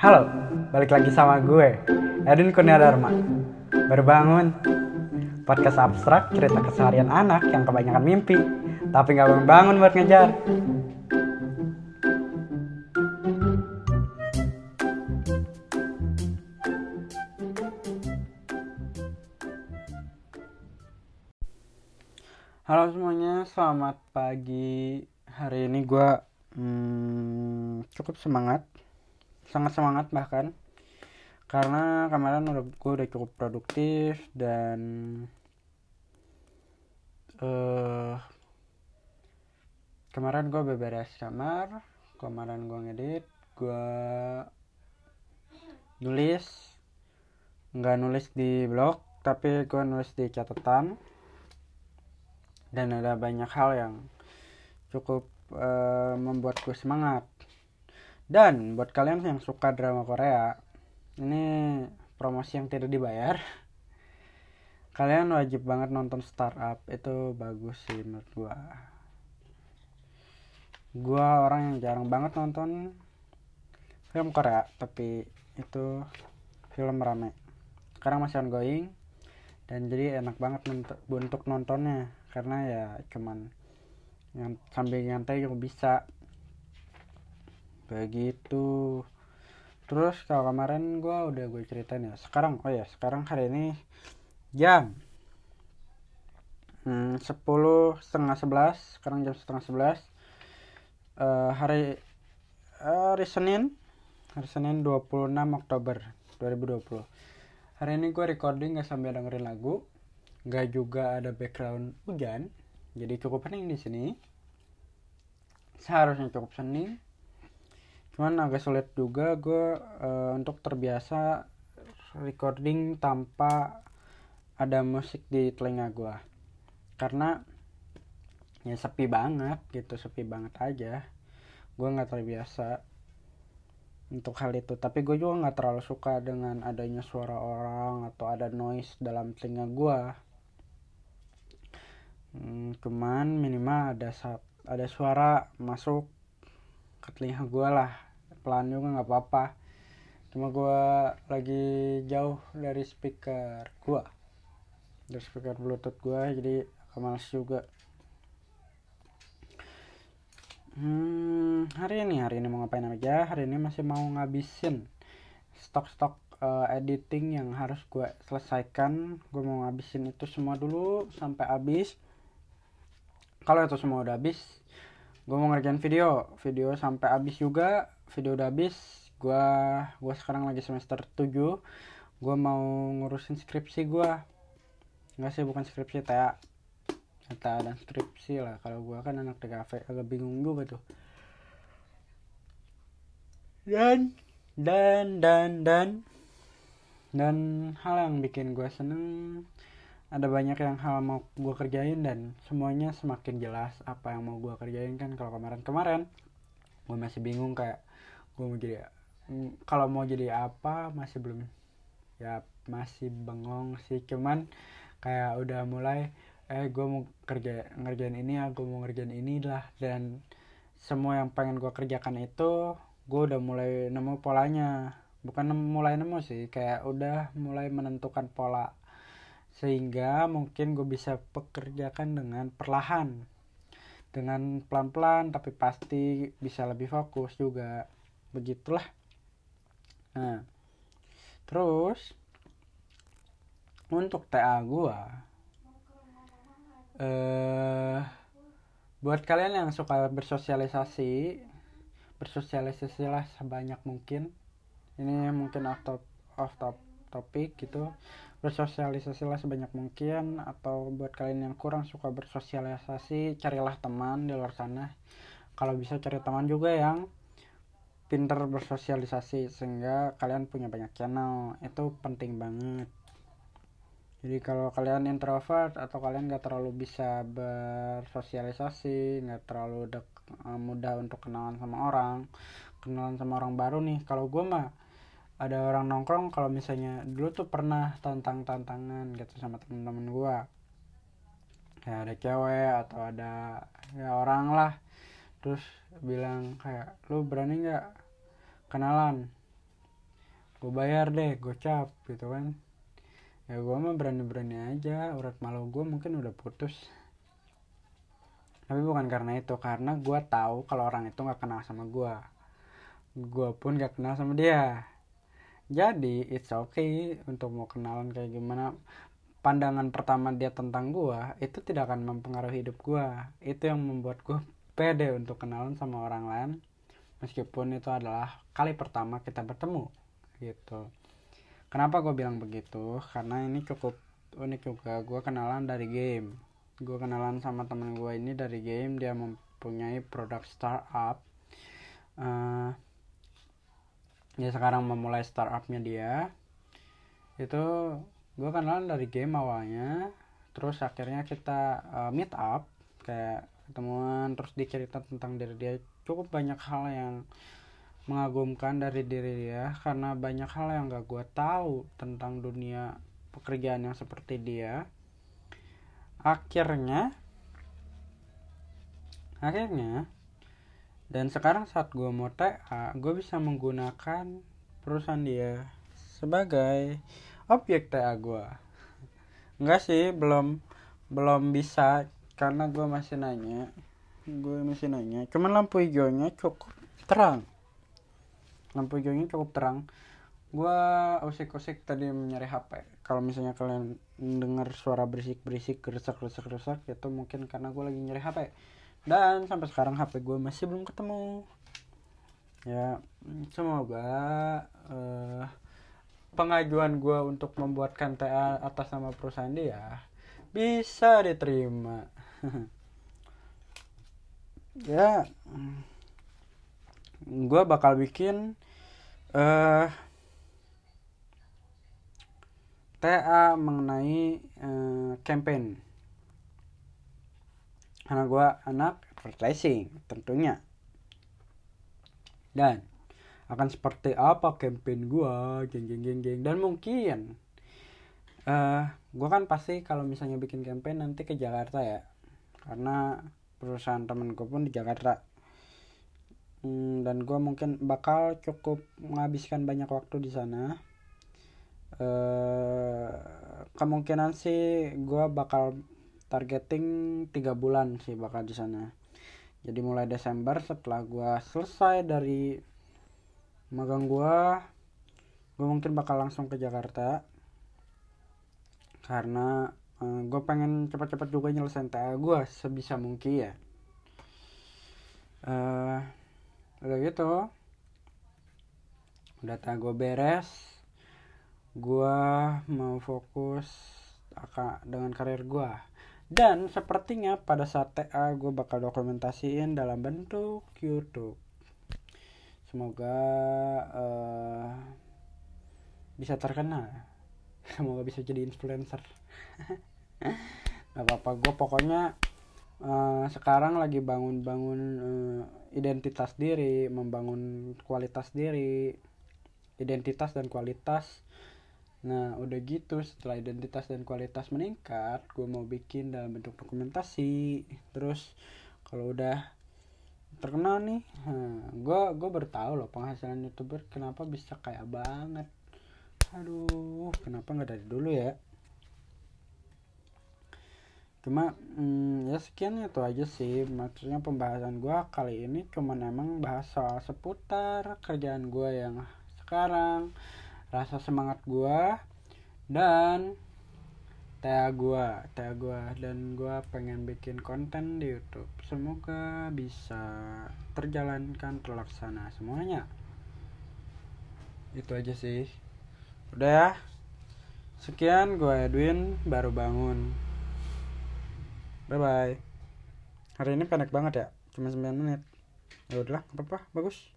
Halo, balik lagi sama gue, Edwin Kurnia Dharma. Baru bangun. Podcast abstrak cerita keseharian anak yang kebanyakan mimpi, tapi nggak bangun-bangun buat ngejar. Halo semuanya, selamat pagi. Hari ini gue hmm, cukup semangat, sangat semangat bahkan, karena kemarin udah gue udah cukup produktif dan uh, kemarin gue beberes kamar, kemarin gue ngedit, gue nulis, nggak nulis di blog, tapi gue nulis di catatan. Dan ada banyak hal yang cukup uh, membuatku semangat dan buat kalian yang suka drama Korea ini promosi yang tidak dibayar. Kalian wajib banget nonton startup itu bagus sih menurut gua. Gua orang yang jarang banget nonton film Korea tapi itu film rame. Sekarang masih ongoing dan jadi enak banget untuk nontonnya. Karena ya cuman yang sambil nyantai juga bisa begitu terus kalau kemarin gue udah gue ceritain ya sekarang oh ya sekarang hari ini jam hmm, sepuluh setengah sebelas sekarang jam setengah sebelas uh, hari uh, hari Senin hari Senin 26 Oktober 2020 hari ini gue recording gak sambil dengerin lagu nggak juga ada background hujan jadi cukup hening di sini. Seharusnya cukup hening cuman agak sulit juga gue uh, untuk terbiasa recording tanpa ada musik di telinga gue karena ya sepi banget gitu sepi banget aja. Gue nggak terbiasa untuk hal itu. Tapi gue juga nggak terlalu suka dengan adanya suara orang atau ada noise dalam telinga gue hmm, cuman minimal ada saat ada suara masuk ke gue lah. Pelan juga nggak apa-apa. Cuma gue lagi jauh dari speaker gue dari speaker bluetooth gue jadi males juga. Hmm, hari ini hari ini mau ngapain aja? Hari ini masih mau ngabisin stok-stok uh, editing yang harus gue selesaikan. Gue mau ngabisin itu semua dulu sampai habis. Kalau itu semua udah habis gue mau ngerjain video. Video sampai habis juga. Video udah habis. Gue gue sekarang lagi semester 7 gue mau ngurusin skripsi gue nggak sih bukan skripsi kayak kata dan skripsi lah. Kalau gue kan anak TKV agak bingung juga tuh. Dan dan dan dan dan hal yang bikin gue seneng ada banyak yang hal mau gue kerjain dan semuanya semakin jelas apa yang mau gue kerjain kan. Kalau kemarin-kemarin gue masih bingung kayak gue mau jadi mm, kalau mau jadi apa masih belum ya masih bengong sih. Cuman kayak udah mulai eh gue mau kerja ngerjain ini ya gue mau ngerjain ini lah. Dan semua yang pengen gue kerjakan itu gue udah mulai nemu polanya. Bukan nemu, mulai nemu sih kayak udah mulai menentukan pola sehingga mungkin gue bisa pekerjakan dengan perlahan. Dengan pelan-pelan tapi pasti bisa lebih fokus juga. Begitulah. Nah terus untuk TA gue eh buat kalian yang suka bersosialisasi bersosialisasilah sebanyak mungkin. Ini mungkin off top off top topik gitu. Bersosialisasilah sebanyak mungkin atau buat kalian yang kurang suka bersosialisasi carilah teman di luar sana. Kalau bisa cari teman juga yang pinter bersosialisasi sehingga kalian punya banyak channel. Itu penting banget. Jadi kalau kalian introvert atau kalian gak terlalu bisa bersosialisasi nggak terlalu eh, mudah untuk kenalan sama orang kenalan sama orang baru nih. Kalau gue mah ada orang nongkrong kalau misalnya dulu tuh pernah tantang tantangan gitu sama temen-temen gue ya ada cewek atau ada ya orang lah. Terus bilang kayak lu berani nggak kenalan? Gue bayar deh gocap gitu kan. Ya gue mah berani-berani aja urat malu gue mungkin udah putus. Tapi bukan karena itu karena gue tahu kalau orang itu nggak kenal sama gue gue pun gak kenal sama dia jadi it's okay untuk mau kenalan kayak gimana. Pandangan pertama dia tentang gue itu tidak akan mempengaruhi hidup gue itu yang membuat gue pede untuk kenalan sama orang lain. Meskipun itu adalah kali pertama kita bertemu gitu. Kenapa gue bilang begitu? Karena ini cukup unik juga. Gue kenalan dari game. Gue kenalan sama temen gue ini dari game. Dia mempunyai produk startup. Uh, dia sekarang memulai startupnya dia. Itu gue kenalan dari game awalnya. Terus akhirnya kita uh, meet up kayak ketemuan terus dicerita tentang diri dia. Cukup banyak hal yang mengagumkan dari diri dia karena banyak hal yang gak gue tahu tentang dunia pekerjaan yang seperti dia. Akhirnya akhirnya dan sekarang saat gue mau TA gue bisa menggunakan perusahaan dia sebagai objek TA gue enggak sih belum belum bisa karena gue masih nanya. Gue masih nanya cuman lampu hijaunya cukup terang. Lampu hijaunya cukup terang. Gue usik-usik tadi mencari HP kalau misalnya kalian dengar suara berisik-berisik geresak-geresak-geresak itu mungkin karena gue lagi nyari HP dan sampai sekarang HP gue masih belum ketemu. Ya semoga uh, pengajuan gue untuk membuatkan TA atas nama perusahaan dia bisa diterima. Ya gue bakal bikin uh, TA mengenai uh, campaign karena gue anak advertising tentunya. Dan akan seperti apa campaign gue geng geng geng geng. Dan mungkin uh, eh, gue kan pasti kalau misalnya bikin campaign nanti ke Jakarta ya. Karena perusahaan temen gue pun di Jakarta. Hmm, dan gue mungkin bakal cukup menghabiskan banyak waktu di sana. Eh, kemungkinan sih gue bakal targeting tiga bulan sih bakal di sana. Jadi mulai Desember setelah gue selesai dari magang gue gue mungkin bakal langsung ke Jakarta. Karena uh, eh, gue pengen cepat-cepat juga nyelesain TA gue sebisa mungkin ya. Uh, udah gitu. Udah TA gue beres. Gue mau fokus dengan karir gue dan sepertinya pada saat TA gue bakal dokumentasiin dalam bentuk YouTube. Semoga uh, bisa terkenal. Semoga bisa jadi influencer. Nggak apa-apa gue pokoknya uh, sekarang lagi bangun-bangun uh, identitas diri membangun kualitas diri identitas dan kualitas Nah udah gitu setelah identitas dan kualitas meningkat gue mau bikin dalam bentuk dokumentasi. Terus kalau udah terkenal nih gue nah, gue bertahu loh penghasilan youtuber kenapa bisa kayak banget. Aduh kenapa nggak dari dulu ya? Cuma hmm, ya sekian itu aja sih. Maksudnya pembahasan gue kali ini cuma emang bahas soal seputar kerjaan gue yang sekarang rasa semangat gua dan TA gua TA gua. Dan gua pengen bikin konten di YouTube. Semoga bisa terjalankan terlaksana semuanya. Itu aja sih. Udah ya. Sekian gua Edwin baru bangun. Bye bye hari ini pendek banget ya. Cuma 9 menit. Ya udahlah apa apa bagus